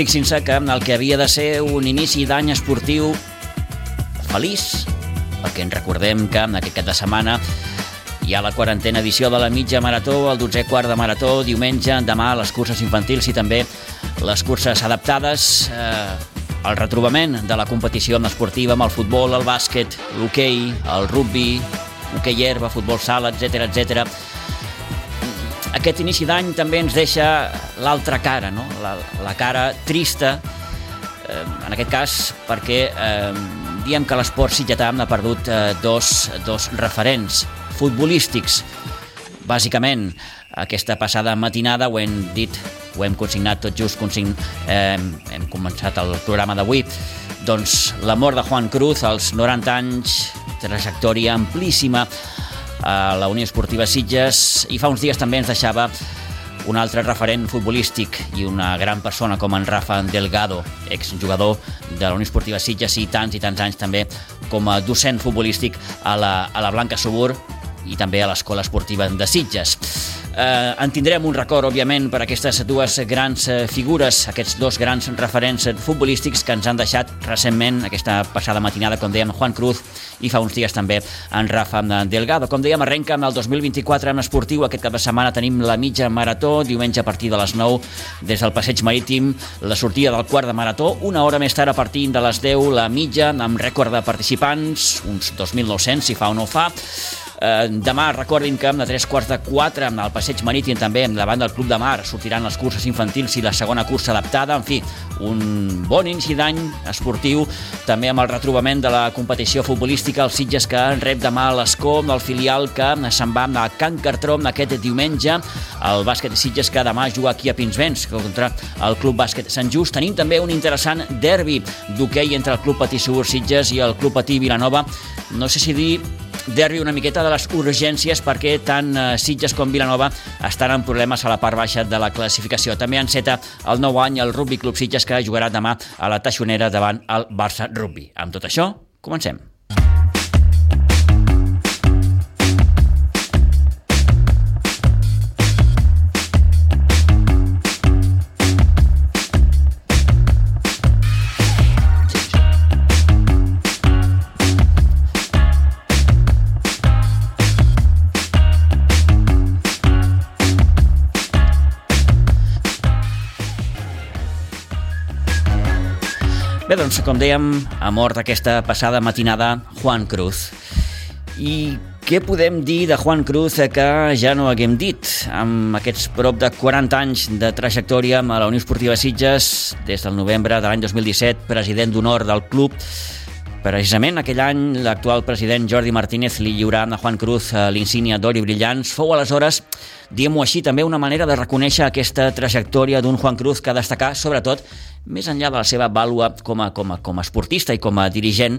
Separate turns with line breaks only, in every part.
Fixin-se que el que havia de ser un inici d'any esportiu feliç, perquè ens recordem que en aquest cap de setmana hi ha la quarantena edició de la mitja marató, el 12è quart de marató, diumenge, demà les curses infantils i també les curses adaptades, eh, el retrobament de la competició esportiva amb el futbol, el bàsquet, l'hoquei, el rugby, hoquei herba, futbol sala, etc etc. Aquest inici d'any també ens deixa l'altra cara, no? la, la cara trista, eh, en aquest cas perquè eh, diem que l'esport sitgetà ha perdut eh, dos, dos referents futbolístics. Bàsicament, aquesta passada matinada ho hem dit, ho hem consignat tot just, consign... eh, hem començat el programa d'avui, doncs la mort de Juan Cruz als 90 anys, trajectòria amplíssima a la Unió Esportiva Sitges i fa uns dies també ens deixava un altre referent futbolístic i una gran persona com en Rafa Delgado, exjugador de la Unió Esportiva Sitges i tants i tants anys també com a docent futbolístic a la, a la Blanca Subur i també a l'Escola Esportiva de Sitges. Eh, en tindrem un record, òbviament, per aquestes dues grans eh, figures, aquests dos grans referents futbolístics que ens han deixat recentment, aquesta passada matinada, com dèiem, Juan Cruz i fa uns dies també en Rafa Delgado. Com dèiem, arrenca en el 2024 en esportiu. Aquest cap de setmana tenim la mitja marató, diumenge a partir de les 9 des del Passeig Marítim, la sortida del quart de marató, una hora més tard a partir de les 10 la mitja, amb rècord de participants, uns 2.900 si fa o no fa, Eh, demà recordin que de tres quarts de quatre al Passeig Marítim també davant del Club de Mar sortiran les curses infantils i la segona cursa adaptada. En fi, un bon inici d'any esportiu també amb el retrobament de la competició futbolística els Sitges que rep demà l'Escó del filial que se'n va a Can Cartró aquest diumenge. El bàsquet de Sitges que demà juga aquí a Pinsbens contra el Club Bàsquet Sant Just. Tenim també un interessant derbi d'hoquei entre el Club Patí Segur Sitges i el Club Patí Vilanova. No sé si dir derbi una miqueta de les urgències perquè tant eh, Sitges com Vilanova estan en problemes a la part baixa de la classificació. També enceta el nou any el Rugby Club Sitges que jugarà demà a la Taixonera davant el Barça Rugby. Amb tot això, comencem. Bé, doncs, com dèiem, ha mort aquesta passada matinada Juan Cruz. I què podem dir de Juan Cruz que ja no haguem dit? Amb aquests prop de 40 anys de trajectòria a la Unió Esportiva Sitges, des del novembre de l'any 2017, president d'honor del club, Precisament aquell any l'actual president Jordi Martínez li lliurà a Juan Cruz eh, l'insígnia d'or i brillants. Fou aleshores, diguem-ho així, també una manera de reconèixer aquesta trajectòria d'un Juan Cruz que destacar sobretot més enllà de la seva vàlua com a, com a, com a esportista i com a dirigent,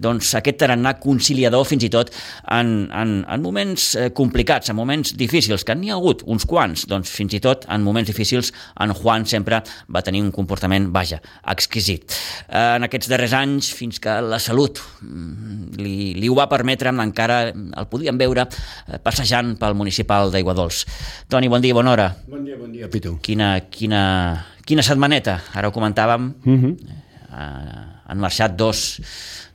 doncs aquest tarannà conciliador fins i tot en, en, en moments eh, complicats, en moments difícils, que n'hi ha hagut uns quants, doncs fins i tot en moments difícils en Juan sempre va tenir un comportament, vaja, exquisit. Eh, en aquests darrers anys, fins que la salut mm, li, li ho va permetre, encara el podíem veure eh, passejant pel municipal d'Aiguadols. Toni, bon dia, bona hora.
Bon dia, bon dia, Pitu.
Quina, quina, Quina setmaneta, ara ho comentàvem, uh
Mhm.
-huh. eh, han marxat dos,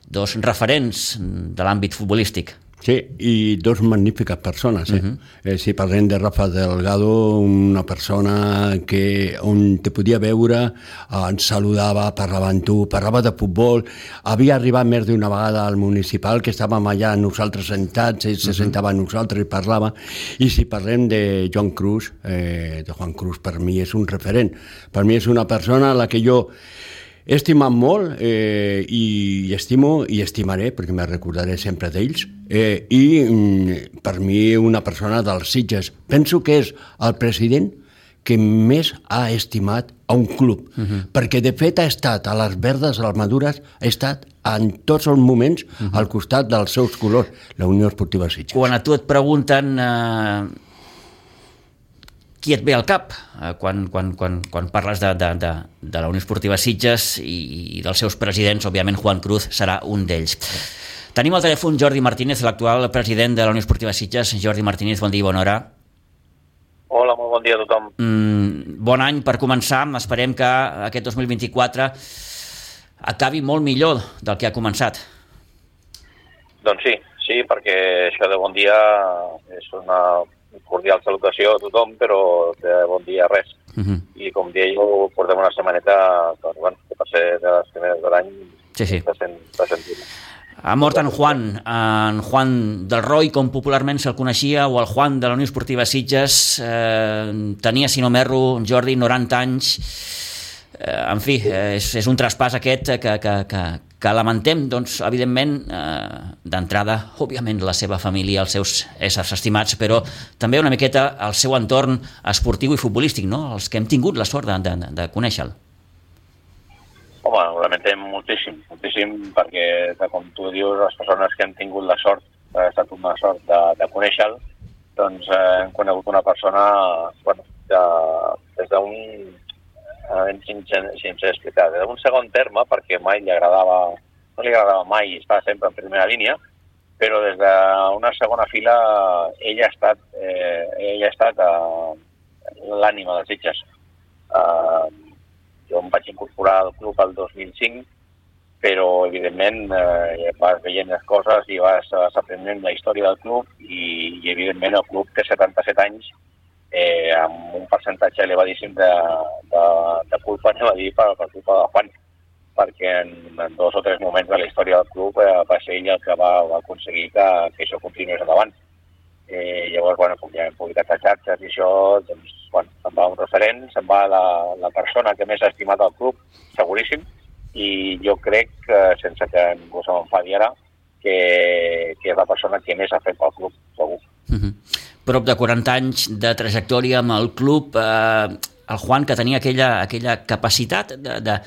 dos referents de l'àmbit futbolístic.
Sí, i dos magnífiques persones. Eh? Uh -huh. eh, si parlem de Rafa Delgado, una persona que on te podia veure, eh, ens saludava, parlava amb tu, parlava de futbol, havia arribat més d'una vegada al municipal, que estàvem allà nosaltres sentats, ell uh -huh. se sentava a nosaltres i parlava, i si parlem de Joan Cruz, eh, de Juan Cruz, per mi és un referent. Per mi és una persona a la que jo he estimat molt eh, i estimo i estimaré, perquè me recordaré sempre d'ells, eh, i mm, per mi una persona dels Sitges. Penso que és el president que més ha estimat a un club, uh -huh. perquè de fet ha estat a les verdes, a les madures, ha estat en tots els moments uh -huh. al costat dels seus colors, la Unió Esportiva Sitges.
Quan a tu et pregunten eh, qui et ve al cap eh, quan, quan, quan, quan parles de, de, de, de la Unió Esportiva Sitges i, i dels seus presidents, òbviament Juan Cruz serà un d'ells. Tenim al telèfon Jordi Martínez, l'actual president de la Unió Esportiva Sitges. Jordi Martínez, bon dia i bona hora.
Hola, molt bon dia a tothom.
Mm, bon any per començar. Esperem que aquest 2024 acabi molt millor del que ha començat.
Doncs sí, sí, perquè això de bon dia és una cordial salutació a tothom, però de bon dia res. Uh -huh. I com deia jo, portem una setmaneta doncs, bueno, que per ser de les primeres de l'any
sí, sí.
està sent
ha mort en Juan, en Juan del Roy, com popularment se'l coneixia, o el Juan de la Unió Esportiva Sitges. Eh, tenia, si no m'erro, Jordi, 90 anys. Eh, en fi, eh, és, és un traspàs aquest que, que, que, que lamentem, doncs, evidentment, eh, d'entrada, òbviament, la seva família, els seus éssers estimats, però també una miqueta el seu entorn esportiu i futbolístic, no? els que hem tingut la sort de, de, de conèixer-lo.
Home, ho lamentem moltíssim, moltíssim, perquè, com tu dius, les persones que hem tingut la sort, ha estat una sort de, de conèixer-lo, doncs eh, hem conegut una persona bueno, de, des d'un eh, sé explicar, d'un segon terme, perquè mai li agradava, no li agradava mai estar sempre en primera línia, però des d'una segona fila ella ha estat, eh, ella ha estat eh, l'ànima dels Sitges. Eh, jo em vaig incorporar al club el 2005, però evidentment eh, vas veient les coses i vas, vas aprenent la història del club i, i evidentment el club té 77 anys eh, amb un percentatge elevadíssim de, de, de culpa, anem a dir, per, per culpa de Juan, perquè en, en dos o tres moments de la història del club eh, va ser ell el que va, va aconseguir que, que això continués endavant. Eh, llavors, bueno, com ja hem publicat a xarxes i això, doncs, bueno, se'n va un referent, se'n va la, la persona que més ha estimat el club, seguríssim, i jo crec, que, sense que ningú se m'enfadi ara, que, que és la persona que més ha fet pel club, segur. Uh
mhm. Prop de 40 anys de trajectòria amb el club, eh, el Juan que tenia aquella, aquella capacitat de, de,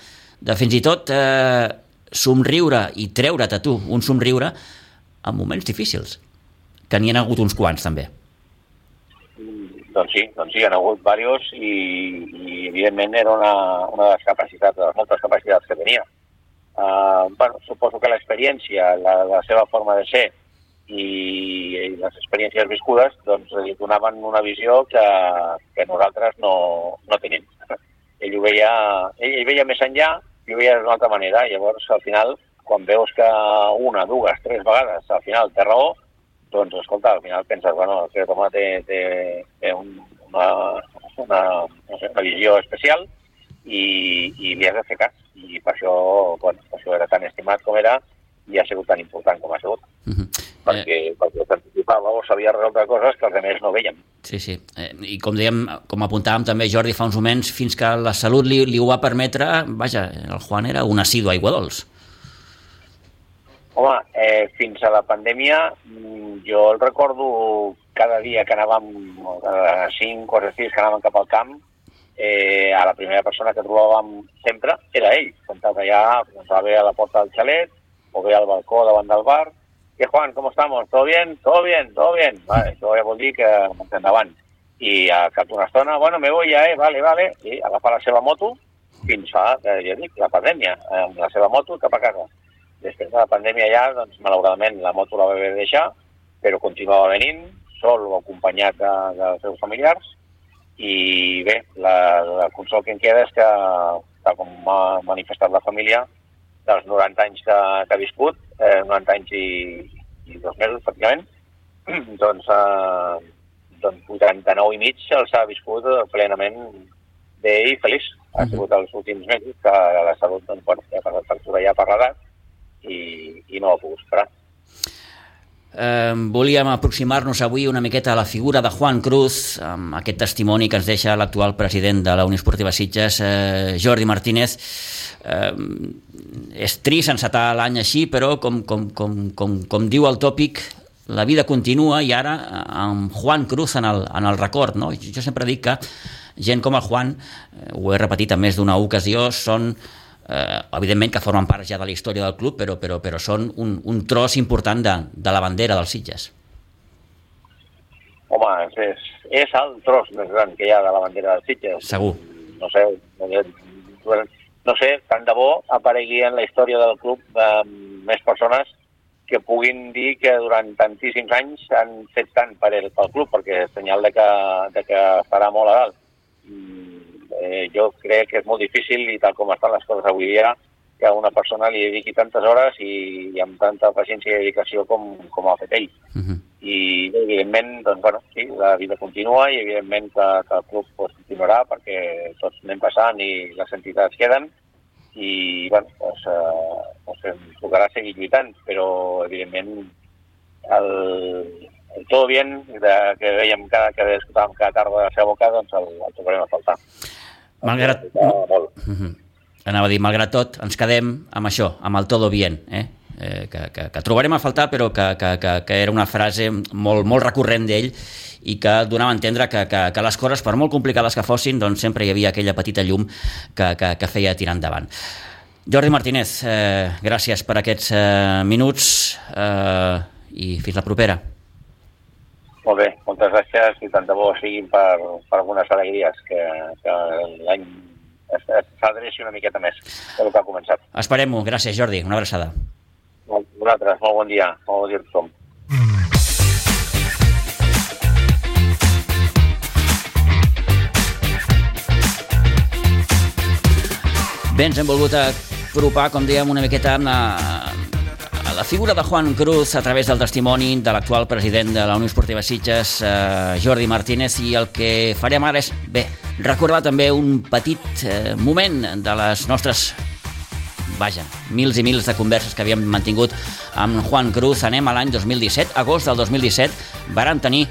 de fins i tot eh, somriure i treure't a tu un somriure en moments difícils, que n'hi ha hagut uns quants també.
Doncs sí, doncs sí, hi ha hagut diversos i, i evidentment era una, una de les capacitats, de les moltes capacitats que tenia. Uh, bueno, suposo que l'experiència, la, la seva forma de ser, i, i les experiències viscudes doncs, li donaven una visió que, que nosaltres no, no tenim. Ell ho veia, ell, ell veia més enllà ho veia d'una altra manera. Llavors, al final, quan veus que una, dues, tres vegades al final té raó, doncs, escolta, al final penses, bueno, aquest home té, té, té un, una, una, no sé, una visió especial i, i li has de fer cas. I per això, bueno, per això era tan estimat com era i ha sigut tan important com ha sigut. Uh mhm. -huh perquè, eh... perquè s'anticipava o sabia resoldre coses que els altres no veiem.
Sí, sí. Eh, I com dèiem, com apuntàvem també Jordi fa uns moments, fins que la salut li, li ho va permetre, vaja, el Juan era un assidu aigua dolç.
Home, eh, fins a la pandèmia mm, jo el recordo cada dia que anàvem a 5 o 6 que anàvem cap al camp eh, a la primera persona que trobàvem sempre era ell. Ens va bé a la porta del xalet o bé al balcó davant del bar ¿Qué Juan? ¿Cómo estamos? ¿Todo bien? ¿Todo bien? ¿Todo bien? Vale, això ja vol dir que endavant. I a cap d'una estona, bueno, me voy ja, eh? Vale, vale. I agafa la seva moto fins fa, eh, ja dic, la pandèmia, amb la seva moto cap a casa. Després de la pandèmia ja, doncs, malauradament, la moto la va haver de deixar, però continuava venint, sol o acompanyat de, dels seus familiars, i bé, la, la consol que em queda és que, tal com m'ha manifestat la família, dels 90 anys que, que ha viscut, eh, 90 anys i, i dos mesos, pràcticament, doncs, eh, doncs 89 i mig els ha viscut plenament bé i feliç. Ha sigut els últims mesos que la salut, doncs, bueno, ja per la factura ja per l'edat i, i no ha pogut esperar.
Eh, volíem aproximar-nos avui una miqueta a la figura de Juan Cruz, amb aquest testimoni que ens deixa l'actual president de la Unió Esportiva Sitges, eh, Jordi Martínez. Eh, és trist encetar l'any així, però com, com, com, com, com diu el tòpic, la vida continua i ara amb Juan Cruz en el, en el record. No? Jo sempre dic que gent com el Juan, eh, ho he repetit en més d'una ocasió, són eh, evidentment que formen part ja de la història del club, però, però, però són un, un tros important de, de la bandera dels Sitges.
Home, és, és el tros més gran que hi ha de la bandera dels Sitges.
Segur.
No sé, no sé, tant de bo aparegui en la història del club eh, més persones que puguin dir que durant tantíssims anys han fet tant per el, pel club, perquè és senyal de que, de que estarà molt a dalt. Mm, eh, jo crec que és molt difícil i tal com estan les coses avui dia que a una persona li dediqui tantes hores i, i amb tanta paciència i dedicació com, com ha fet ell. Uh -huh. I, evidentment, doncs, bueno, sí, la vida continua i, evidentment, que, que el club pues, continuarà perquè tots anem passant i les entitats queden i, bueno, pues, eh, pues ens tocarà seguir lluitant, però, evidentment, el, el todo bien de, que veiem cada, que escoltàvem cada tarda a la seva boca, doncs el, el trobarem a faltar.
Malgrat... -huh anava a dir, malgrat tot, ens quedem amb això, amb el todo bien, eh? Eh, que, que, que trobarem a faltar, però que, que, que, que era una frase molt, molt recurrent d'ell i que donava a entendre que, que, que les coses, per molt complicades que fossin, doncs sempre hi havia aquella petita llum que, que, que feia tirar endavant. Jordi Martínez, eh, gràcies per aquests eh, minuts eh, i fins la propera.
Molt bé, moltes gràcies i tant de bo siguin per, per algunes alegries que, que l'any s'adreci una miqueta més del que ha començat.
Esperem-ho. Gràcies, Jordi. Una abraçada.
Vosaltres, molt bon dia. Molt bon dia a tothom.
Bé, ens hem volgut apropar, com dèiem, una miqueta a, a la figura de Juan Cruz a través del testimoni de l'actual president de la Unió Esportiva Sitges, eh, Jordi Martínez, i el que farem ara és, bé, recordar també un petit eh, moment de les nostres vaja, mils i mils de converses que havíem mantingut amb Juan Cruz. Anem a l'any 2017, agost del 2017, varen tenir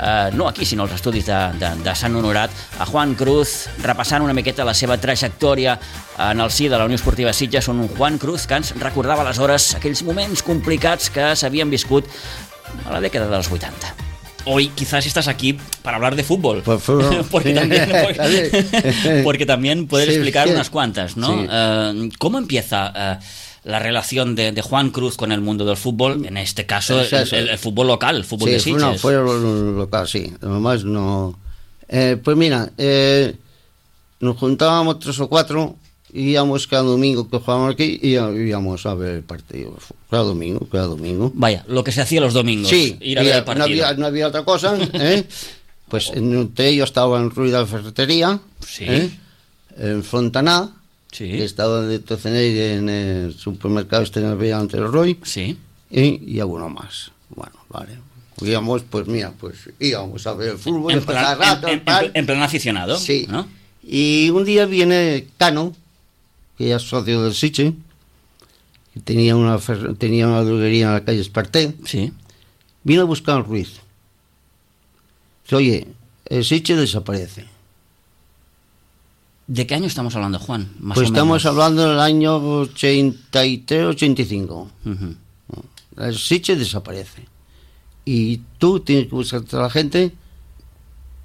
eh, no aquí, sinó als estudis de, de, de Sant Honorat, a Juan Cruz, repassant una miqueta la seva trajectòria en el si de la Unió Esportiva Sitges, un Juan Cruz que ens recordava aleshores aquells moments complicats que s'havien viscut a la dècada dels 80 hoy quizás estás aquí para hablar de fútbol.
Por fútbol.
porque, también, porque, porque, también puedes sí, explicar sí. unas cuantas, ¿no? Uh, ¿Cómo empieza uh, la relación de, de, Juan Cruz con el mundo del fútbol? En este caso, el, el, el fútbol local, el fútbol de Sitges.
No, fue local, sí. Además, no... Eh, pues mira, eh, nos juntábamos tres o cuatro íbamos cada domingo que jugábamos aquí y íbamos a ver el partido. Cada domingo, cada domingo.
Vaya, lo que se hacía los domingos.
Sí,
ir a ver el partido.
No había, no había otra cosa. ¿eh? pues entre ellos estaba en Ruiz de la Ferretería,
sí.
¿eh? en Fontaná,
sí.
que estaba de Toceneir en el supermercado este en el ante el Roy,
sí.
y, y alguno más. Bueno, vale. Íbamos, pues mira, pues íbamos a ver el fútbol,
en, plan,
rato,
en, en, en, plan aficionado.
Sí.
¿no?
Y un día viene Cano, que es socio del Siche, que tenía una, tenía una droguería en la calle Esparté,
sí.
vino a buscar a Ruiz. Dice, oye, el Siche desaparece.
¿De qué año estamos hablando, Juan? Más
pues
o
estamos
menos.
hablando del año 83-85.
Uh -huh.
El Siche desaparece. Y tú tienes que buscar a la gente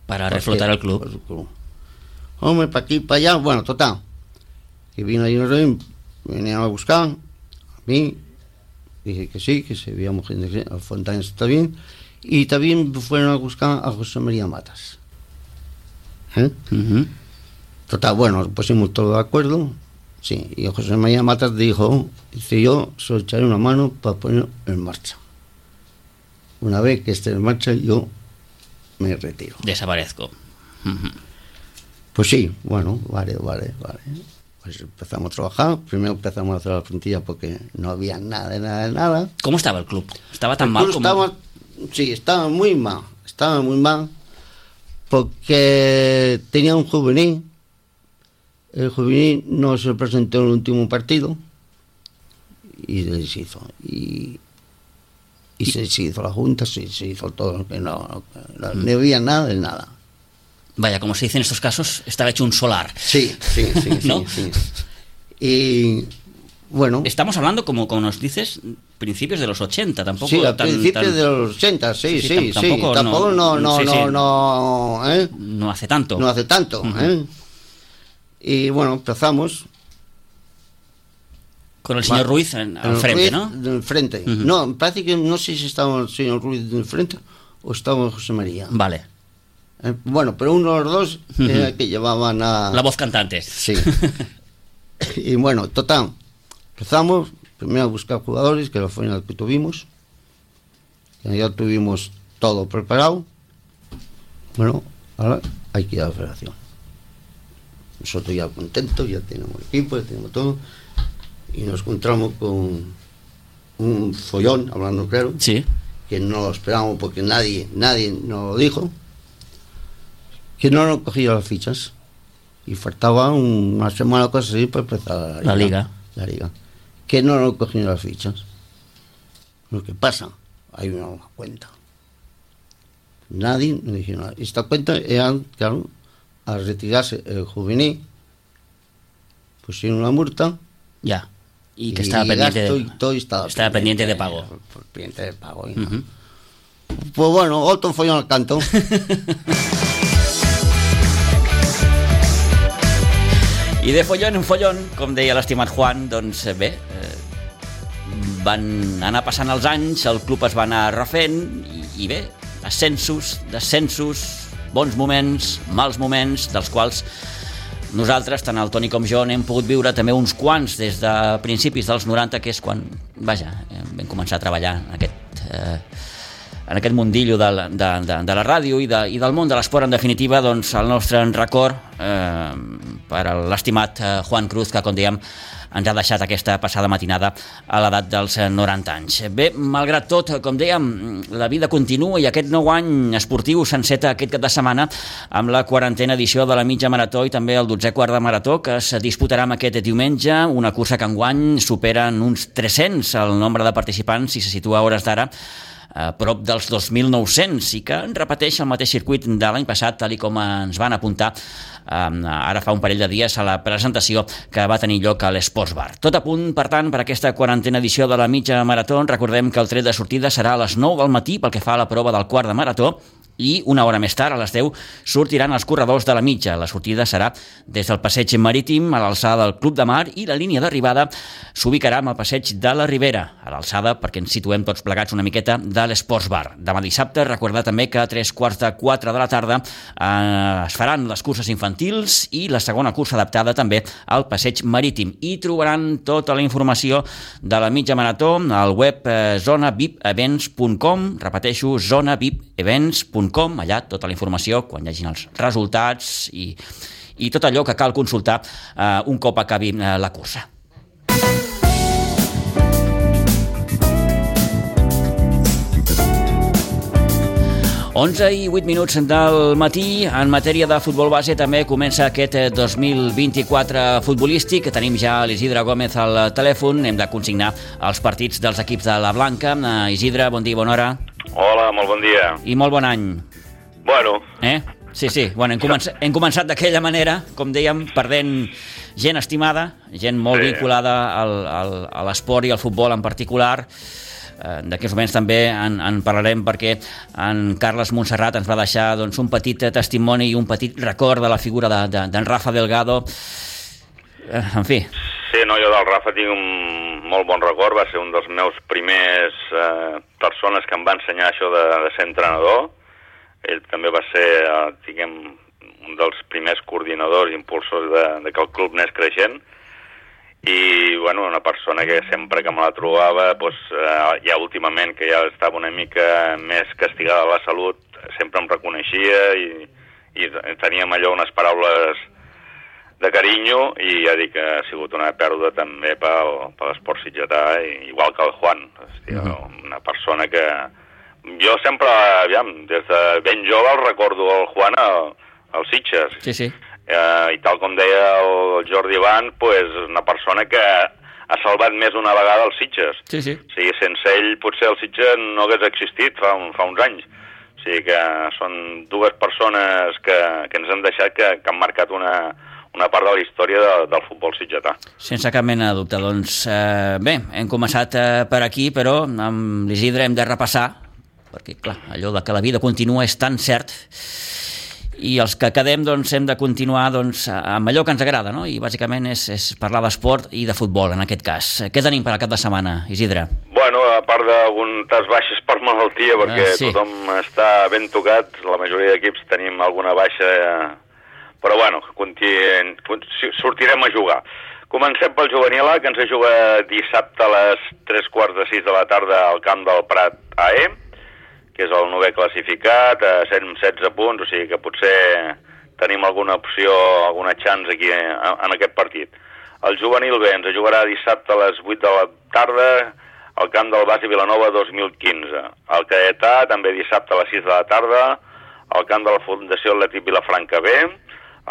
para reflotar el club.
El club. Hombre, para aquí, para allá. Bueno, total. Que vino un rey, venían a buscar, a mí, dije que sí, que se gente, que al Fontanes está bien, y también fueron a buscar a José María Matas. ¿Eh?
Uh -huh.
Total, bueno, pusimos todo de acuerdo, sí, y José María Matas dijo, dice yo, se echaré una mano para poner en marcha. Una vez que esté en marcha, yo me retiro.
Desaparezco. Uh -huh.
Pues sí, bueno, vale, vale, vale pues empezamos a trabajar. Primero empezamos a hacer la plantilla porque no había nada, de nada, de nada.
¿Cómo estaba el club? ¿Estaba tan
el
mal
club
como...?
Estaba, sí, estaba muy mal. Estaba muy mal porque tenía un juvenil. El juvenil no se presentó en el último partido y se deshizo. Y, y, ¿Y? se deshizo la junta, se, se hizo todo. Que no, no, mm. no había nada de nada.
Vaya, como se dice en estos casos, estaba hecho un solar.
Sí, sí, sí.
¿No?
sí, sí. Y bueno.
Estamos hablando, como, como nos dices, principios de los 80, tampoco.
Sí, a
tan,
principios
tan...
de los 80, sí, sí, sí.
Tampoco,
tampoco no, no, no, no, ¿eh?
no hace tanto.
No hace tanto. ¿eh? Y bueno, empezamos.
Con el señor
Va-
Ruiz en- al frente,
Ruiz
¿no?
del frente. No, parece que no sé si estaba el señor Ruiz del frente o estaba José María.
Vale.
Eh, bueno, pero uno de los dos era el que llevaban a.
La voz cantante.
Sí. y bueno, total, empezamos primero a buscar jugadores, que fue el que tuvimos. Ya tuvimos todo preparado. Bueno, ahora hay que ir a la federación. nosotros ya contentos, ya tenemos equipo, ya tenemos todo, y nos encontramos con un follón, hablando claro,
Sí.
que no lo esperábamos porque nadie, nadie nos lo dijo, que no nos cogía las fichas. Y faltaba una semana o cosas así para empezar
La liga.
La liga. Que no nos cogían las fichas. Lo que pasa, hay una, cuenta. Nadie nos dijo nada. Esta cuenta era, claro, al retirarse el juvenil, pusieron una multa
Ya. Y que estaba
y
pendiente de,
y todo estaba,
estaba pendiente de pago.
pendiente de pago. y. Pues bueno, otro follón al canto.
I de follon en follon, com deia l'estimat Juan, doncs eh, bé, eh, van anar passant els anys, el club es va anar refent i, i bé, ascensos, descensos, bons moments, mals moments, dels quals nosaltres, tant el Toni com jo, n'hem pogut viure també uns quants des de principis dels 90, que és quan, vaja, vam començar a treballar en aquest... Eh, en aquest mundillo de, de, de, de la ràdio i, de, i del món de l'esport, en definitiva, doncs el nostre record eh, per l'estimat eh, Juan Cruz, que, com dèiem, ens ha deixat aquesta passada matinada a l'edat dels eh, 90 anys. Bé, malgrat tot, com dèiem, la vida continua i aquest nou any esportiu s'enceta aquest cap de setmana amb la quarantena edició de la mitja marató i també el 12è quart de marató que es disputarà amb aquest diumenge, una cursa que enguany supera en uns 300 el nombre de participants i se situa a hores d'ara a prop dels 2.900 i que repeteix el mateix circuit de l'any passat, tal i com ens van apuntar ara fa un parell de dies a la presentació que va tenir lloc a l'Esports Bar. Tot a punt, per tant, per aquesta quarantena edició de la mitja marató, recordem que el tret de sortida serà a les 9 del matí pel que fa a la prova del quart de marató i una hora més tard, a les 10, sortiran els corredors de la mitja. La sortida serà des del passeig marítim a l'alçada del Club de Mar i la línia d'arribada s'ubicarà amb el passeig de la Ribera, a l'alçada perquè ens situem tots plegats una miqueta de l'Esports Bar. Demà dissabte, recordar també que a tres quarts de quatre de la tarda eh, es faran les curses infantils i la segona cursa adaptada també al passeig marítim. I trobaran tota la informació de la mitja marató al web eh, zonavipevents.com, repeteixo, zonavipevents.com, allà tota la informació quan hagin els resultats i, i tot allò que cal consultar eh, un cop acabi eh, la cursa. Onze i 8 minuts del matí. En matèria de futbol base també comença aquest eh, 2024 futbolístic. Tenim ja l'Isidre Gómez al telèfon. Hem de consignar els partits dels equips de la Blanca. Eh, Isidre, bon dia, bona hora.
Hola, molt bon dia.
I molt bon any.
Bueno,
Eh? Sí, sí. Bueno, hem, començat, hem començat d'aquella manera, com dèiem, perdent gent estimada, gent molt
Sí.
vinculada al, al, a l'esport i al futbol en particular. Eh, D'aquests moments també en, en parlarem perquè en Carles Montserrat ens va deixar doncs, un petit eh, testimoni i un petit record de la figura d'en de, d'en Rafa Delgado. Eh, en fi,
sí, no, jo del Rafa tinc un molt bon record, va ser un dels meus primers eh, persones que em va ensenyar això de, de ser entrenador. Ell també va ser, eh, diguem, un dels primers coordinadors i impulsors de, de que el club anés creixent i bueno, una persona que sempre que me la trobava doncs, eh, ja últimament que ja estava una mica més castigada a la salut sempre em reconeixia i, i teníem allò unes paraules de carinyo i ja dic que ha sigut una pèrdua també pel, per l'esport sitgetà, igual que el Juan. Hòstia, uh -huh. Una persona que... Jo sempre, aviam, des de ben jove el recordo el Juan al, al Sitges.
sí, sí.
Eh, I tal com deia el Jordi Ivan, pues, una persona que ha salvat més d'una vegada els Sitges.
Sí, sí.
O sigui, sense ell potser el Sitges no hagués existit fa, un, fa uns anys. O sigui que són dues persones que, que ens han deixat que, que han marcat una, una part de la història de, del futbol sitgetà.
Sense cap mena de dubte. Doncs eh, bé, hem començat eh, per aquí, però amb l'Isidre hem de repassar, perquè clar, allò de que la vida continua és tan cert, i els que quedem doncs, hem de continuar doncs, amb allò que ens agrada, no? i bàsicament és, és parlar d'esport i de futbol, en aquest cas. Què tenim per al cap de setmana, Isidre?
Bueno, a part d'algunes baixes per malaltia, perquè
Ah, sí.
tothom està ben tocat, la majoria d'equips tenim alguna baixa, però bueno, conti... conti- sortirem a jugar. Comencem pel juvenil A, que ens juga dissabte a les 3 quarts de 6 de la tarda al camp del Prat AE, que és el novè classificat, a 116 punts, o sigui que potser tenim alguna opció, alguna chance aquí en, en aquest partit. El juvenil B ens jugarà dissabte a les 8 de la tarda al camp del Basi Vilanova 2015. El Caetà també dissabte a les 6 de la tarda al camp de la Fundació Atlètic Vilafranca B.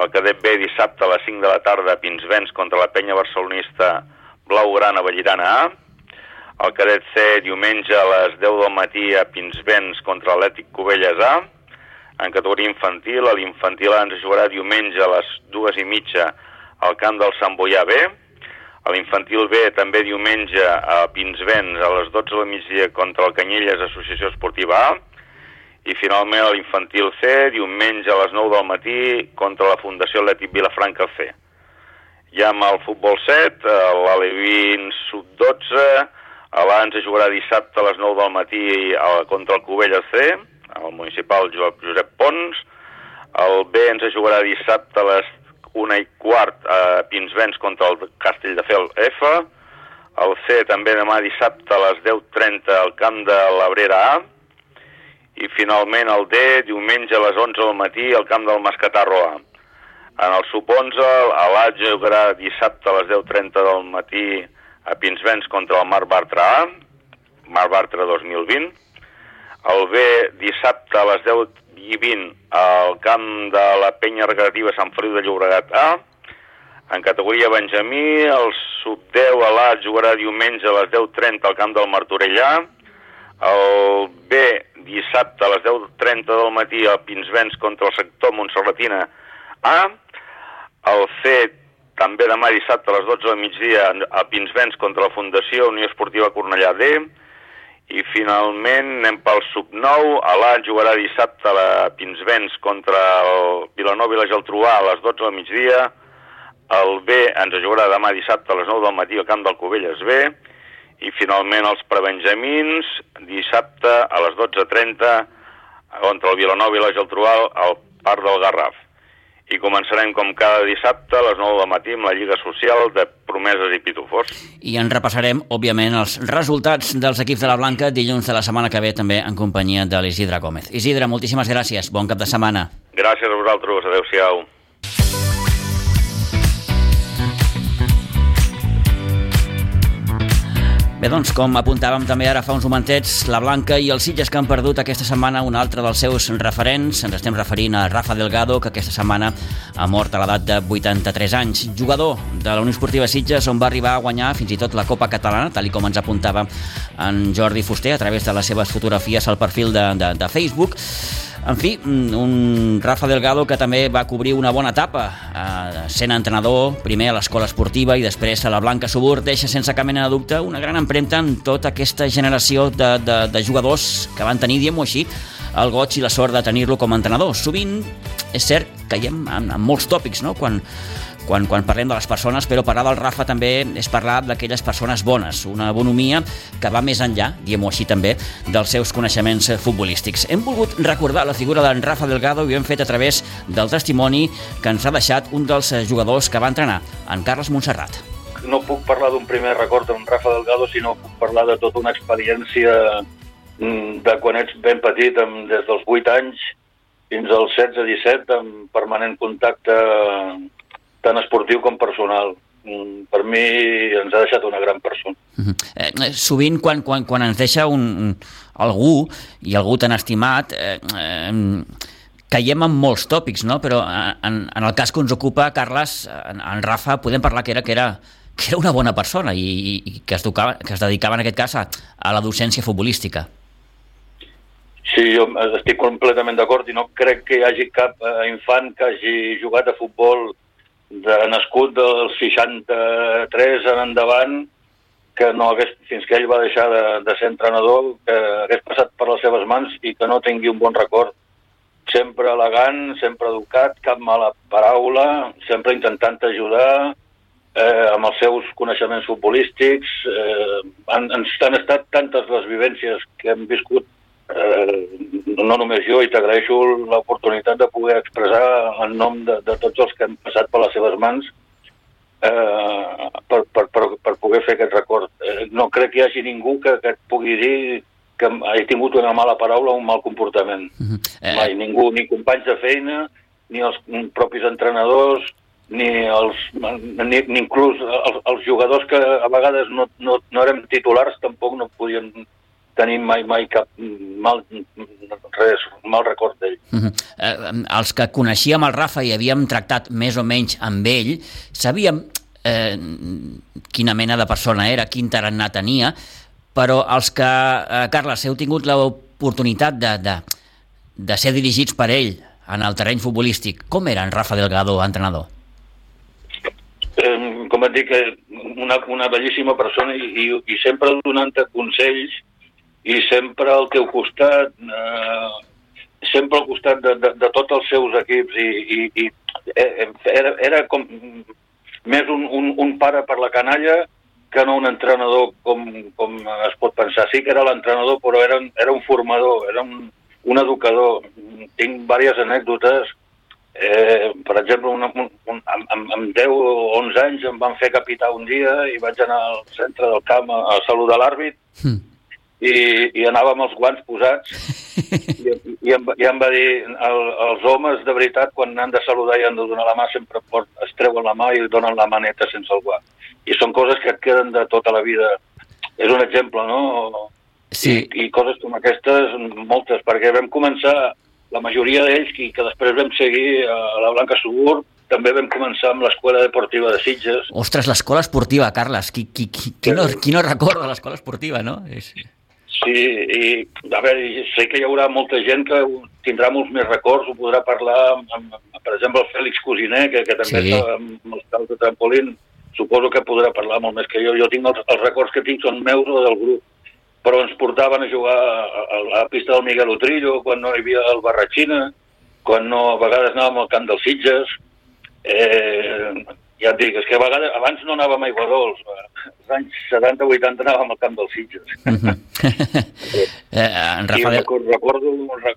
El cadet B dissabte a les 5 de la tarda a Pinsbens contra la penya barcelonista Blaugrana Vallirana A. El cadet C diumenge a les 10 del matí a Pinsbens contra l'Atlètic Cubelles A. En categoria infantil, l'infantil A ens jugarà diumenge a les 2 i mitja al camp del Sant Boià B. A l'infantil B també diumenge a Pinsbens a les 12 del migdia contra el Canyelles Associació Esportiva A. I finalment l'infantil C, diumenge a les 9 del matí contra la Fundació Atlètic Vilafranca C. Ja amb el futbol 7, l'Alevin sub-12, ens jugarà dissabte a les 9 del matí contra el Covelles C, el municipal Josep Pons. El B ens jugarà dissabte a les una i quart a Pinsbens contra el Castelldefels F. El C també demà dissabte a les 10.30 al camp de l'Abrera A. I finalment el D diumenge a les 11 del matí al camp del Mascatarro A. En el sub-11 l'A jugarà dissabte a les 10.30 del matí a Pinsbens contra el Mar Bartra A, Mar Bartra 2020. El B dissabte a les 10 i 20 al camp de la penya recreativa Sant Feliu de Llobregat A. En categoria Benjamí, el sub-10 a l'A jugarà diumenge a les 10.30 al camp del Martorell A. El B dissabte a les 10.30 del matí a Pinsbens contra el sector Montserratina A. El C també demà dissabte a les 12 del migdia a Pinsbens contra la Fundació Unió Esportiva Cornellà D. I finalment anem pel sub-9, a l'A jugarà dissabte a la Pinsbens contra el Vilanova i la Geltrú A les 12 del migdia, el B ens jugarà demà dissabte a les 9 del matí al camp del Covelles B, i finalment els prebenjamins dissabte a les 12.30 contra el Vilanova i la Geltrú A al Parc del Garraf i començarem com cada dissabte a les 9 del matí amb la Lliga Social de Promeses i Pitufos.
I en repassarem, òbviament, els resultats dels equips de la Blanca dilluns de la setmana que ve també en companyia de l'Isidre Gómez. Isidre, moltíssimes gràcies. Bon cap de setmana.
Gràcies a vosaltres. Adéu-siau.
Bé, doncs, com apuntàvem també ara fa uns momentets, la Blanca i els Sitges que han perdut aquesta setmana un altre dels seus referents. Ens estem referint a Rafa Delgado, que aquesta setmana ha mort a l'edat de 83 anys. Jugador de la Unió Esportiva Sitges, on va arribar a guanyar fins i tot la Copa Catalana, tal com ens apuntava en Jordi Fuster a través de les seves fotografies al perfil de, de, de Facebook. En fi, un Rafa Delgado que també va cobrir una bona etapa eh, sent entrenador, primer a l'escola esportiva i després a la Blanca Subur, deixa sense cap mena de dubte una gran empremta en tota aquesta generació de, de, de jugadors que van tenir, diguem-ho així, el goig i la sort de tenir-lo com a entrenador. Sovint és cert que hi ha en, en molts tòpics, no?, quan quan, quan parlem de les persones, però parlar del Rafa també és parlar d'aquelles persones bones, una bonomia que va més enllà, diguem-ho així també, dels seus coneixements futbolístics. Hem volgut recordar la figura d'en Rafa Delgado i ho hem fet a través del testimoni que ens ha deixat un dels jugadors que va entrenar, en Carles Montserrat.
No puc parlar d'un primer record amb Rafa Delgado, sinó puc parlar de tota una experiència mm, de quan ets ben petit, amb, des dels 8 anys fins als 16-17, amb permanent contacte tant esportiu com personal. Mm, per mi ens ha deixat una gran persona. Uh
-huh. eh, sovint quan, quan, quan ens deixa un, algú, i algú tan estimat, eh, eh, caiem en molts tòpics, no? però eh, en, en el cas que ens ocupa, Carles, en, en Rafa, podem parlar que era, que era, que era una bona persona i, i que, es tocava, que es dedicava en aquest cas a, a la docència futbolística.
Sí, jo estic completament d'acord i no crec que hi hagi cap eh, infant que hagi jugat a futbol de nascut del 63 en endavant que no hagués, fins que ell va deixar de, de ser entrenador, que hagués passat per les seves mans i que no tingui un bon record. Sempre elegant, sempre educat, cap mala paraula, sempre intentant ajudar, eh, amb els seus coneixements futbolístics. Eh, han, han estat tantes les vivències que hem viscut eh, no només jo, i t'agraeixo l'oportunitat de poder expressar en nom de, de tots els que han passat per les seves mans eh, per, per, per, per poder fer aquest record. Eh, no crec que hi hagi ningú que, que et pugui dir que hagi tingut una mala paraula o un mal comportament. Uh -huh. eh... Mai, ningú, ni companys de feina, ni els propis entrenadors, ni, els, ni, ni inclús els, els jugadors que a vegades no, no, no érem titulars tampoc no podien tenir mai, mai cap mal, res, mal record d'ell.
Uh -huh. eh, els que coneixíem el Rafa i havíem tractat més o menys amb ell, sabíem eh, quina mena de persona era, quin tarannà tenia, però els que, eh, Carles, heu tingut l'oportunitat de, de, de ser dirigits per ell en el terreny futbolístic, com era en Rafa Delgado, entrenador?
Eh, com et dic, una, una bellíssima persona i, i, i sempre donant-te consells i sempre al teu costat, eh, sempre al costat de, de, de tots els seus equips i, i, i eh, era, era com més un, un, un pare per la canalla que no un entrenador com, com es pot pensar. Sí que era l'entrenador, però era, era un formador, era un, un educador. Tinc diverses anècdotes. Eh, per exemple, una, un, un, amb, amb 10 o 11 anys em van fer capità un dia i vaig anar al centre del camp a, a saludar l'àrbit mm i, i anava amb els guants posats i, i, em, i em va dir el, els homes de veritat quan han de saludar i han de donar la mà sempre port, es treuen la mà i donen la maneta sense el guant i són coses que et queden de tota la vida és un exemple, no?
Sí.
I, I coses com aquestes, moltes, perquè vam començar, la majoria d'ells, que, que després vam seguir a la Blanca Subur, també vam començar amb l'Escola Deportiva de Sitges.
Ostres, l'escola esportiva, Carles, qui, qui, qui, qui, no, qui no recorda l'escola esportiva, no? És...
Sí, i a veure, sé que hi haurà molta gent que tindrà molts més records, ho podrà parlar amb, amb, per exemple, el Fèlix Cosiner, que, que també sí. està amb els caus de trampolín, suposo que podrà parlar molt més que jo. Jo tinc els, els records que tinc són meus o del grup, però ens portaven a jugar a, a, a la pista del Miguel Utrillo, quan no hi havia el Barratxina, quan no, a vegades anàvem al camp dels Sitges, eh, ja et dic, és que a vegades, abans no anàvem a Iguadols, als anys 70-80 anàvem al camp dels Sitges.
eh, en Rafa...
I recordo, recordo,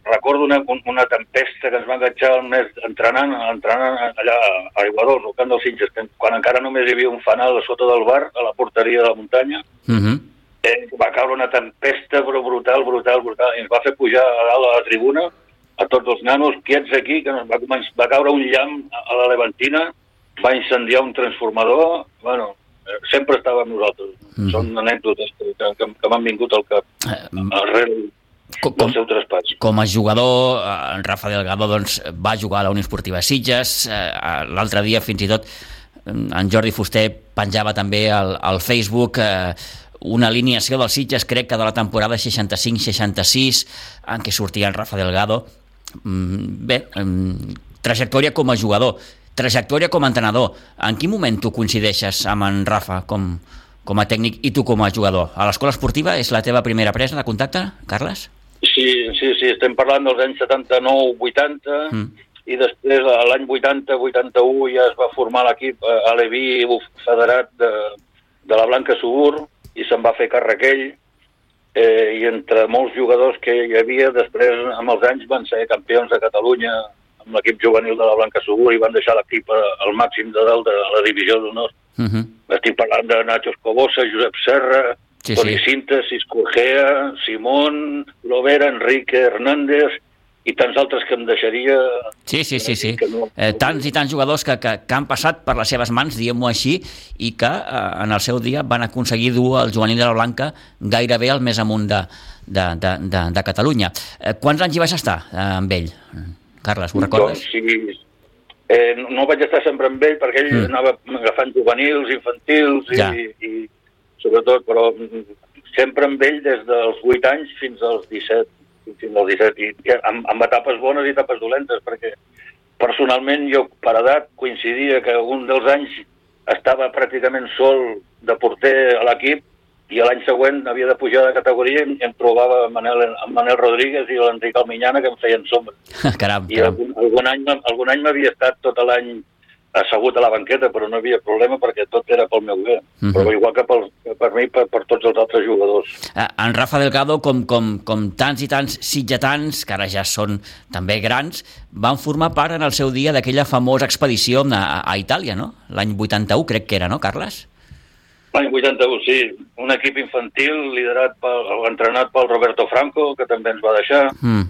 recordo una, una tempesta que ens va enganxar el mes entrenant, entrenant allà a Iguadols, al camp dels Sitges, quan encara només hi havia un fanal a sota del bar, a la porteria de la muntanya,
uh -huh.
eh, va caure una tempesta però brutal, brutal, brutal, i ens va fer pujar a dalt a la tribuna a tots els nanos quiets aquí, que va, va caure un llamp a la Levantina, va incendiar un transformador, bueno, eh, sempre estava amb nosaltres. Mm -hmm. Són anècdotes que, que, que m'han vingut al cap
eh,
arrel com, del seu traspàs.
Com a jugador, eh, en Rafa Delgado doncs, va jugar a la Unió Esportiva Sitges, eh, l'altre dia fins i tot en Jordi Fuster penjava també al, al Facebook eh, una alineació dels Sitges, crec que de la temporada 65-66, en què sortia en Rafa Delgado. Mm, bé, trajectòria com a jugador trajectòria com a entrenador. En quin moment tu coincideixes amb en Rafa com, com a tècnic i tu com a jugador? A l'escola esportiva és la teva primera presa de contacte, Carles?
Sí, sí, sí, estem parlant dels anys 79-80 mm. i després l'any 80-81 ja es va formar l'equip eh, a Leví federat de, de la Blanca Subur i se'n va fer càrrec ell eh, i entre molts jugadors que hi havia després amb els anys van ser campions de Catalunya amb l'equip juvenil de la Blanca Subur i van deixar l'equip al màxim de dalt de la divisió d'honor. Uh
Mhm.
-huh. Estic parlant de Nacho Escobosa, Josep Serra,
Sí,
Toni
sí.
Cinta, Cisco Gea, Simón, Lovera, Enrique Hernández i tants altres que em deixaria...
Sí, sí, sí, sí.
No-
Eh, tants i tants jugadors que, que, que han passat per les seves mans, diguem-ho així, i que eh, en el seu dia van aconseguir dur el juvenil de la Blanca gairebé al més amunt de, de, de, de, de Catalunya. Eh, quants anys hi vas estar eh, amb ell? Carles, ho recordes?
Doncs, sí, eh, no- no vaig estar sempre amb ell perquè ell
Mm.
anava agafant juvenils, infantils i,
Ja.
i sobretot, però sempre amb ell des dels 8 anys fins als 17 fins als 17 i, i amb, amb etapes bones i etapes dolentes perquè personalment jo per edat coincidia que un dels anys estava pràcticament sol de porter a l'equip i l'any següent havia de pujar de categoria i em trobava amb Manel, amb Manel Rodríguez i l'Enric Alminyana que em feien sombra.
caram,
I
caram.
algun, algun any, algun any m'havia estat tot l'any assegut a la banqueta, però no hi havia problema perquè tot era pel meu bé.
Mhm.
Però igual que, pel, per mi, per, per tots els altres jugadors.
Eh, En Rafa Delgado, com, com, com tants i tants sitgetans, que ara ja són també grans, van formar part en el seu dia d'aquella famosa expedició a, a Itàlia, no? L'any 81, crec que era, no, Carles?
L'any 81, sí, un equip infantil liderat pel, entrenat pel Roberto Franco, que també ens va deixar,
Mm.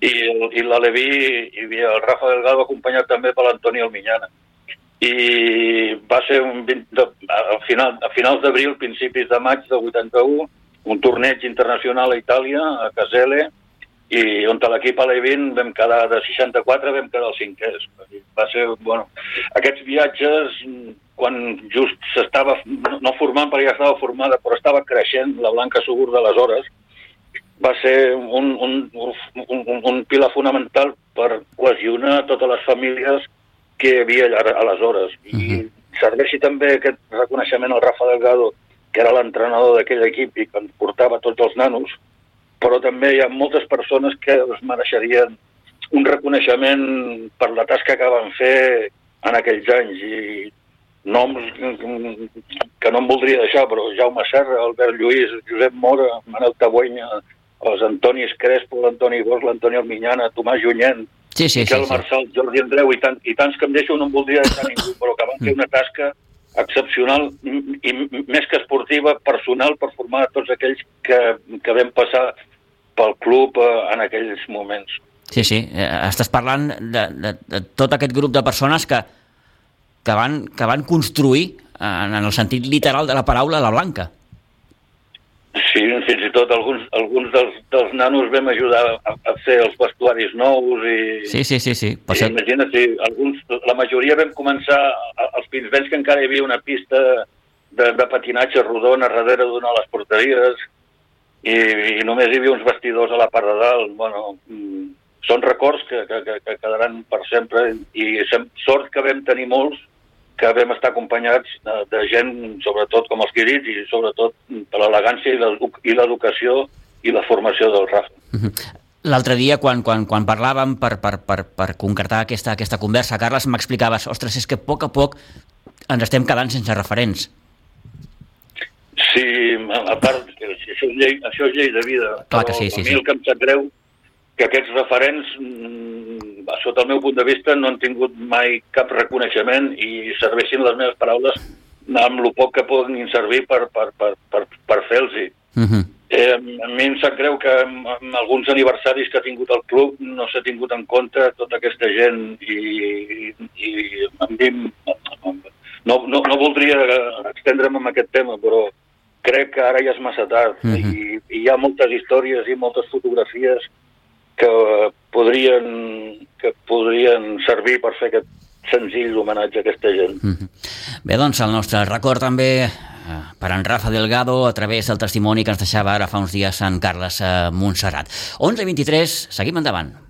i, el- i l'Aleví i el Rafa Delgado acompanyat també per l'Antoni Alminyana. I va ser un 20 de, a, final, a finals d'abril, principis de maig del 81, un torneig internacional a Itàlia, a Casele, i on a l'equip Alevin vam quedar de 64, vam quedar els cinquers. Va ser, bueno, aquests viatges, quan just s'estava, no- formant perquè ja estava formada, però estava creixent la Blanca Segur d'aleshores, va ser un, un, un, un, un pilar fonamental per cohesionar totes les famílies que hi havia allà- aleshores. I serveixi també aquest reconeixement al Rafa Delgado, que era l'entrenador d'aquell equip i que portava tots els nanos, però també hi ha moltes persones que es mereixerien un reconeixement per la tasca que van fer en aquells anys i noms que no em voldria deixar, però Jaume Serra, Albert Lluís, Josep Mora, Manel Tabuenya, els Antonis Crespo, l'Antoni Bosch, l'Antoni Alminyana, Tomàs Junyent,
Sí, sí, sí.
Miquel
sí.
Marçal, Jordi Andreu i, tant, i tants que em deixo no em voldria deixar ningú, però que van fer una tasca excepcional i, més que esportiva, personal, per formar tots aquells que, que vam passar pel club eh, en aquells moments.
Sí, sí. Eh, estàs parlant de, de, de tot aquest grup de persones que, que, van, que van construir, eh, en el sentit literal de la paraula, la Blanca.
Sí, fins i tot alguns, alguns dels, dels nanos vam ajudar a, a fer els vestuaris nous i...
Sí, sí, sí, sí. Per això...
imagina't, sí, alguns, la majoria vam començar als Pinsbens que encara hi havia una pista de, de patinatge rodona darrere d'una de les porteries i, i només hi havia uns vestidors a la part de dalt. Bueno, mm, són records que, que, que, que quedaran per sempre i sem- sort que vam tenir molts que vam estar acompanyats de, de gent, sobretot com els quirits, i sobretot per l'elegància i l'educació i la formació del Rafa.
L'altre dia, quan, quan, quan parlàvem per, per, per, per concretar aquesta, aquesta conversa, Carles, m'explicaves, ostres, és que a poc a poc ens estem quedant sense referents.
Sí, a part, això és llei, això és llei de vida.
Clar que sí, sí,
a mi
sí.
el que em sap greu que aquests referents, mm, sota el meu punt de vista, no han tingut mai cap reconeixement i serveixin les meves paraules amb el poc que puguin servir per, per, per, per, per fer-los-hi.
Uh -huh.
Eh, a mi em sap greu que en, en alguns aniversaris que ha tingut el club no s'ha tingut en compte tota aquesta gent i, i, i a mi no, no, no voldria extendre'm en aquest tema, però crec que ara ja és massa tard
Mhm.
i, i hi ha moltes històries i moltes fotografies que podrien, que podrien servir per fer aquest senzill homenatge a aquesta gent.
Mhm. Bé, doncs el nostre record també per en Rafa Delgado a través del testimoni que ens deixava ara fa uns dies en Carles eh, Montserrat. 11 i 23, seguim endavant.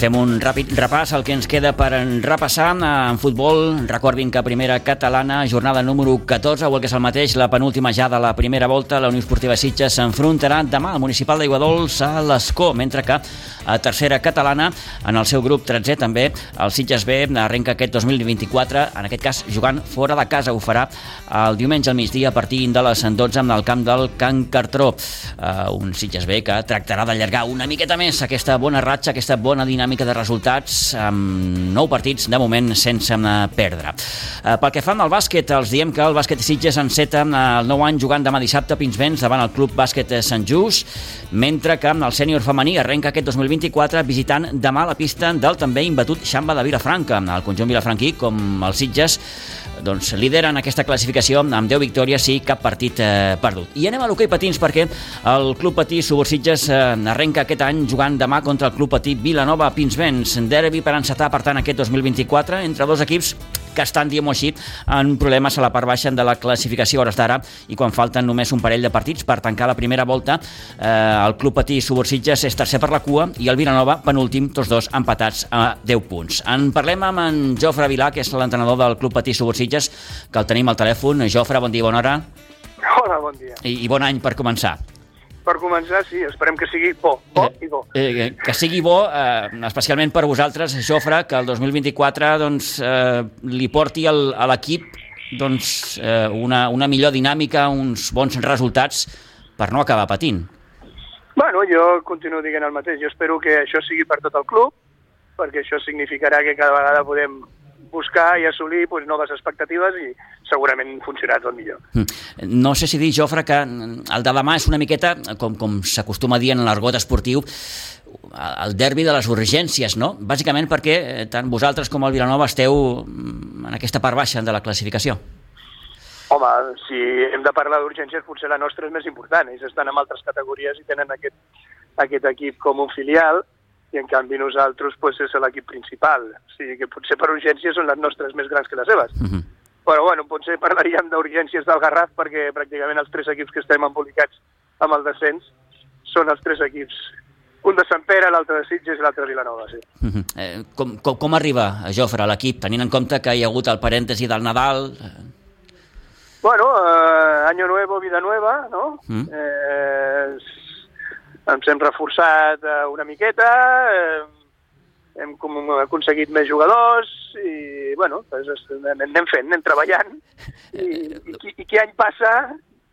Fem un ràpid repàs al que ens queda per repassar en futbol. Recordin que primera catalana, jornada número 14, o el que és el mateix, la penúltima ja de la primera volta, la Unió Esportiva Sitges s'enfrontarà demà al Municipal d'Aiguadols a l'Escó, mentre que a tercera catalana, en el seu grup 13 també, el Sitges B arrenca aquest 2024, en aquest cas jugant fora de casa, ho farà el diumenge al migdia a partir de les 12 en el camp del Can Cartró. Uh, un Sitges B que tractarà d'allargar una miqueta més aquesta bona ratxa, aquesta bona dinàmica de resultats amb nou partits de moment sense eh, perdre. Uh, pel que fa al bàsquet, els diem que el bàsquet Sitges enceta eh, el nou any jugant demà dissabte a Pinsbens davant el club bàsquet Sant Just, mentre que el sènior femení arrenca aquest 2024 visitant demà la pista del també imbatut Xamba de Vilafranca. El conjunt vilafranquí, com el Sitges, doncs lideren aquesta classificació amb 10 victòries i cap partit eh, perdut. I anem a l'hoquei patins perquè el Club Patí Subursitges eh, arrenca aquest any jugant demà contra el Club Patí Vilanova Pinsbens. Derbi per encetar, per tant, aquest 2024 entre dos equips que estan, diguem-ho així, en problemes a la part baixa de la classificació hores d'ara i quan falten només un parell de partits per tancar la primera volta, eh, el Club Patí Subursitges és tercer per la cua i el Vilanova penúltim, tots dos empatats a 10 punts. En parlem amb en Jofre Vilà, que és l'entrenador del Club Patí Subursitges, que el tenim al telèfon. Jofre, bon dia, bona hora.
Hola, bon dia.
I, i bon any per començar.
Per començar, sí, esperem que sigui bo, bo i bo.
Eh, que sigui bo, eh, especialment per vosaltres, Jofre, que el 2024 doncs, eh, li porti el, a l'equip doncs, eh, una, una millor dinàmica, uns bons resultats per no acabar patint.
Bueno, jo continuo dient el mateix. Jo espero que això sigui per tot el club, perquè això significarà que cada vegada podem buscar i assolir pues, noves expectatives i segurament funcionarà tot millor.
Mm. No sé si dir, Jofre, que el de demà és una miqueta, com, com s'acostuma a dir en l'argot esportiu, el derbi de les urgències, no? Bàsicament perquè eh, tant vosaltres com el Vilanova esteu mm, en aquesta part baixa de la classificació.
Home, si hem de parlar d'urgències, potser la nostra és més important. Ells estan en altres categories i tenen aquest, aquest equip com un filial, i en canvi nosaltres pues, és l'equip principal. O sigui que potser per urgències són les nostres més grans que les seves. Uh -huh. Però bueno, potser parlaríem d'urgències del Garraf perquè pràcticament els tres equips que estem embolicats amb el descens són els tres equips un de Sant Pere, l'altre de Sitges i l'altre de Vilanova, sí. Uh
-huh. eh, com, com, com arriba, Jofre, l'equip, tenint en compte que hi ha hagut el parèntesi del Nadal?
Bueno, eh, Año Nuevo, Vida Nueva, no? Mm. Eh, ens hem reforçat eh, una miqueta, eh, hem com aconseguit més jugadors i, bueno, doncs anem fent, anem treballant. I, i, qui, i qui any passa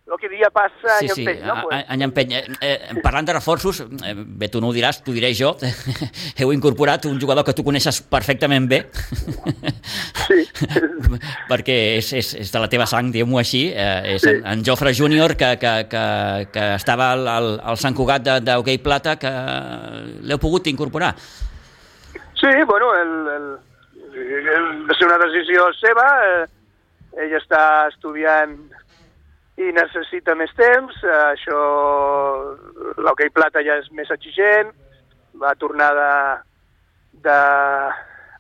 el que dia passa,
sí, sí,
no? Pues...
any empeny. Eh, eh, parlant de reforços, eh, bé, tu no ho diràs, t'ho diré jo, heu incorporat un jugador que tu coneixes perfectament bé,
sí.
perquè és, és, és de la teva sang, diguem-ho així, eh, és sí. en, en Jofre Júnior, que, que, que, que estava al, al, al Sant Cugat d'Hockey Plata, que l'heu pogut incorporar.
Sí, bueno, el, el, el, va ser una decisió seva, eh, ell està estudiant i necessita més temps, això l'hoquei plata ja és més exigent, va tornar de, de,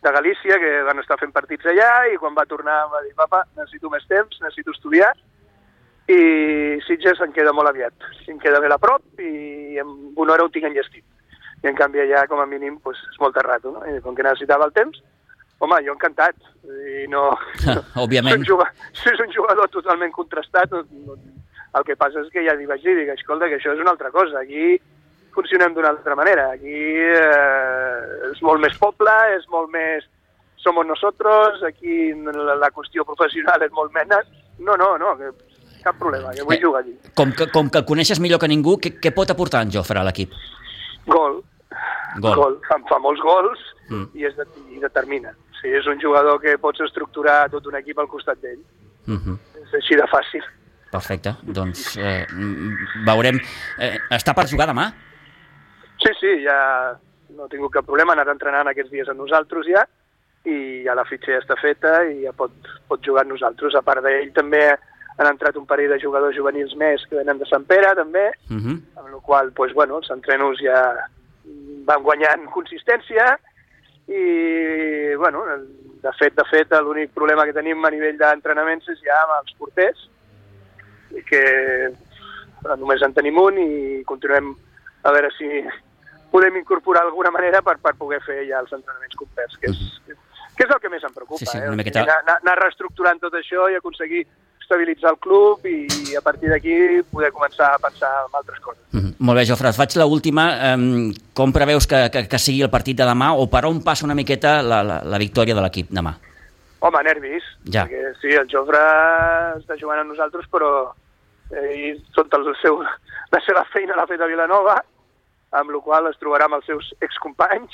de Galícia, que van estar fent partits allà, i quan va tornar va dir, papa, necessito més temps, necessito estudiar, i Sitges en queda molt aviat, em queda bé a prop i en una hora ho tinc enllestit. I en canvi allà, com a mínim, pues, és molt rato, no? I com que necessitava el temps, Home, jo encantat. I no,
Òbviament.
Si si és un jugador totalment contrastat, no, no, el que passa és que ja li vaig dir, dic, escolta, que això és una altra cosa. Aquí funcionem d'una altra manera. Aquí eh, és molt més poble, és molt més... Somos nosotros, aquí la, la qüestió professional és molt menys. No, no, no, que cap problema, que vull eh, jugar allí.
Com que, com que el coneixes millor que ningú, què, què pot aportar en Jofre a l'equip?
Gol.
Gol.
Gol. Fa, fa molts gols mm. i, és de, i determina. Sí, és un jugador que pots estructurar tot un equip al costat d'ell. Uh
mhm.
-huh. És així de fàcil.
Perfecte, doncs eh, veurem. Eh, està per jugar demà?
Sí, sí, ja no he tingut cap problema, ha anat entrenant aquests dies amb nosaltres ja, i ja la fitxa ja està feta i ja pot, pot jugar amb nosaltres. A part d'ell també han entrat un parell de jugadors juvenils més que venen de Sant Pere també, uh
Mhm.
-huh. amb la qual pues, bueno, els entrenos ja van guanyant consistència i, bueno, de fet, de fet, l'únic problema que tenim a nivell d'entrenaments és ja amb els porters, que només en tenim un i continuem a veure si podem incorporar d'alguna manera per, per poder fer ja els entrenaments complets, que és, que és el que més em preocupa.
Sí, sí,
eh?
miqueta...
anar, anar reestructurant tot això i aconseguir estabilitzar el club i a partir d'aquí poder començar a pensar en altres coses.
Mm -hmm. Molt bé, Jofre, faig l'última. Um, com preveus que, que, que sigui el partit de demà o per on passa una miqueta la, la, la victòria de l'equip demà?
Home, nervis.
Ja.
Perquè sí, el Jofre està jugant amb nosaltres, però eh, tot el seu, la seva feina l'ha fet a Vilanova, amb la qual es trobarà amb els seus excompanys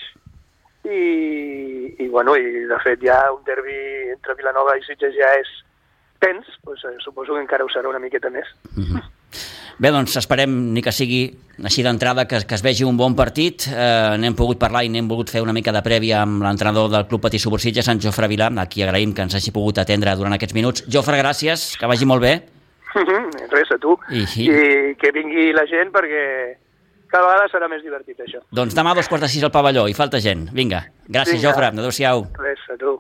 i, i, bueno, i de fet ja un derbi entre Vilanova i Sitges ja és tens, doncs, eh, suposo que encara ho serà una miqueta més.
Mm -hmm. Bé, doncs esperem ni que sigui així d'entrada que, que es vegi un bon partit. Eh, n'hem pogut parlar i n'hem volgut fer una mica de prèvia amb l'entrenador del Club Patí Subursitges, en Jofre Vilà, a qui agraïm que ens hagi pogut atendre durant aquests minuts. Jofre, gràcies, que vagi molt bé.
Res, a tu.
I, i...
I que vingui la gent perquè cada vegada serà més divertit, això.
Doncs demà a dos quarts de sis al pavelló, i falta gent. Vinga, gràcies,
Vinga.
Jofre. Adéu-siau.
Res, a tu.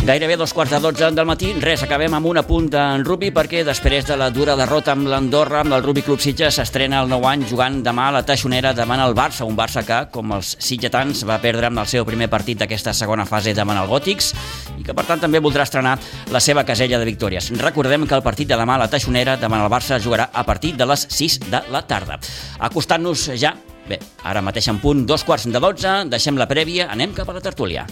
Gairebé dos quarts de dotze del matí, res, acabem amb un apunt en rugby perquè després de la dura derrota amb l'Andorra, amb el Rugby Club Sitges s'estrena el nou any jugant demà a la Taixonera davant el Barça, un Barça que, com els sitgetans, va perdre amb el seu primer partit d'aquesta segona fase davant el Gòtics i que per tant també voldrà estrenar la seva casella de victòries. Recordem que el partit de demà a la Taixonera davant el Barça jugarà a partir de les 6 de la tarda. Acostant-nos ja Bé, ara mateix en punt, dos quarts de dotze, deixem la prèvia, anem cap a la tertúlia.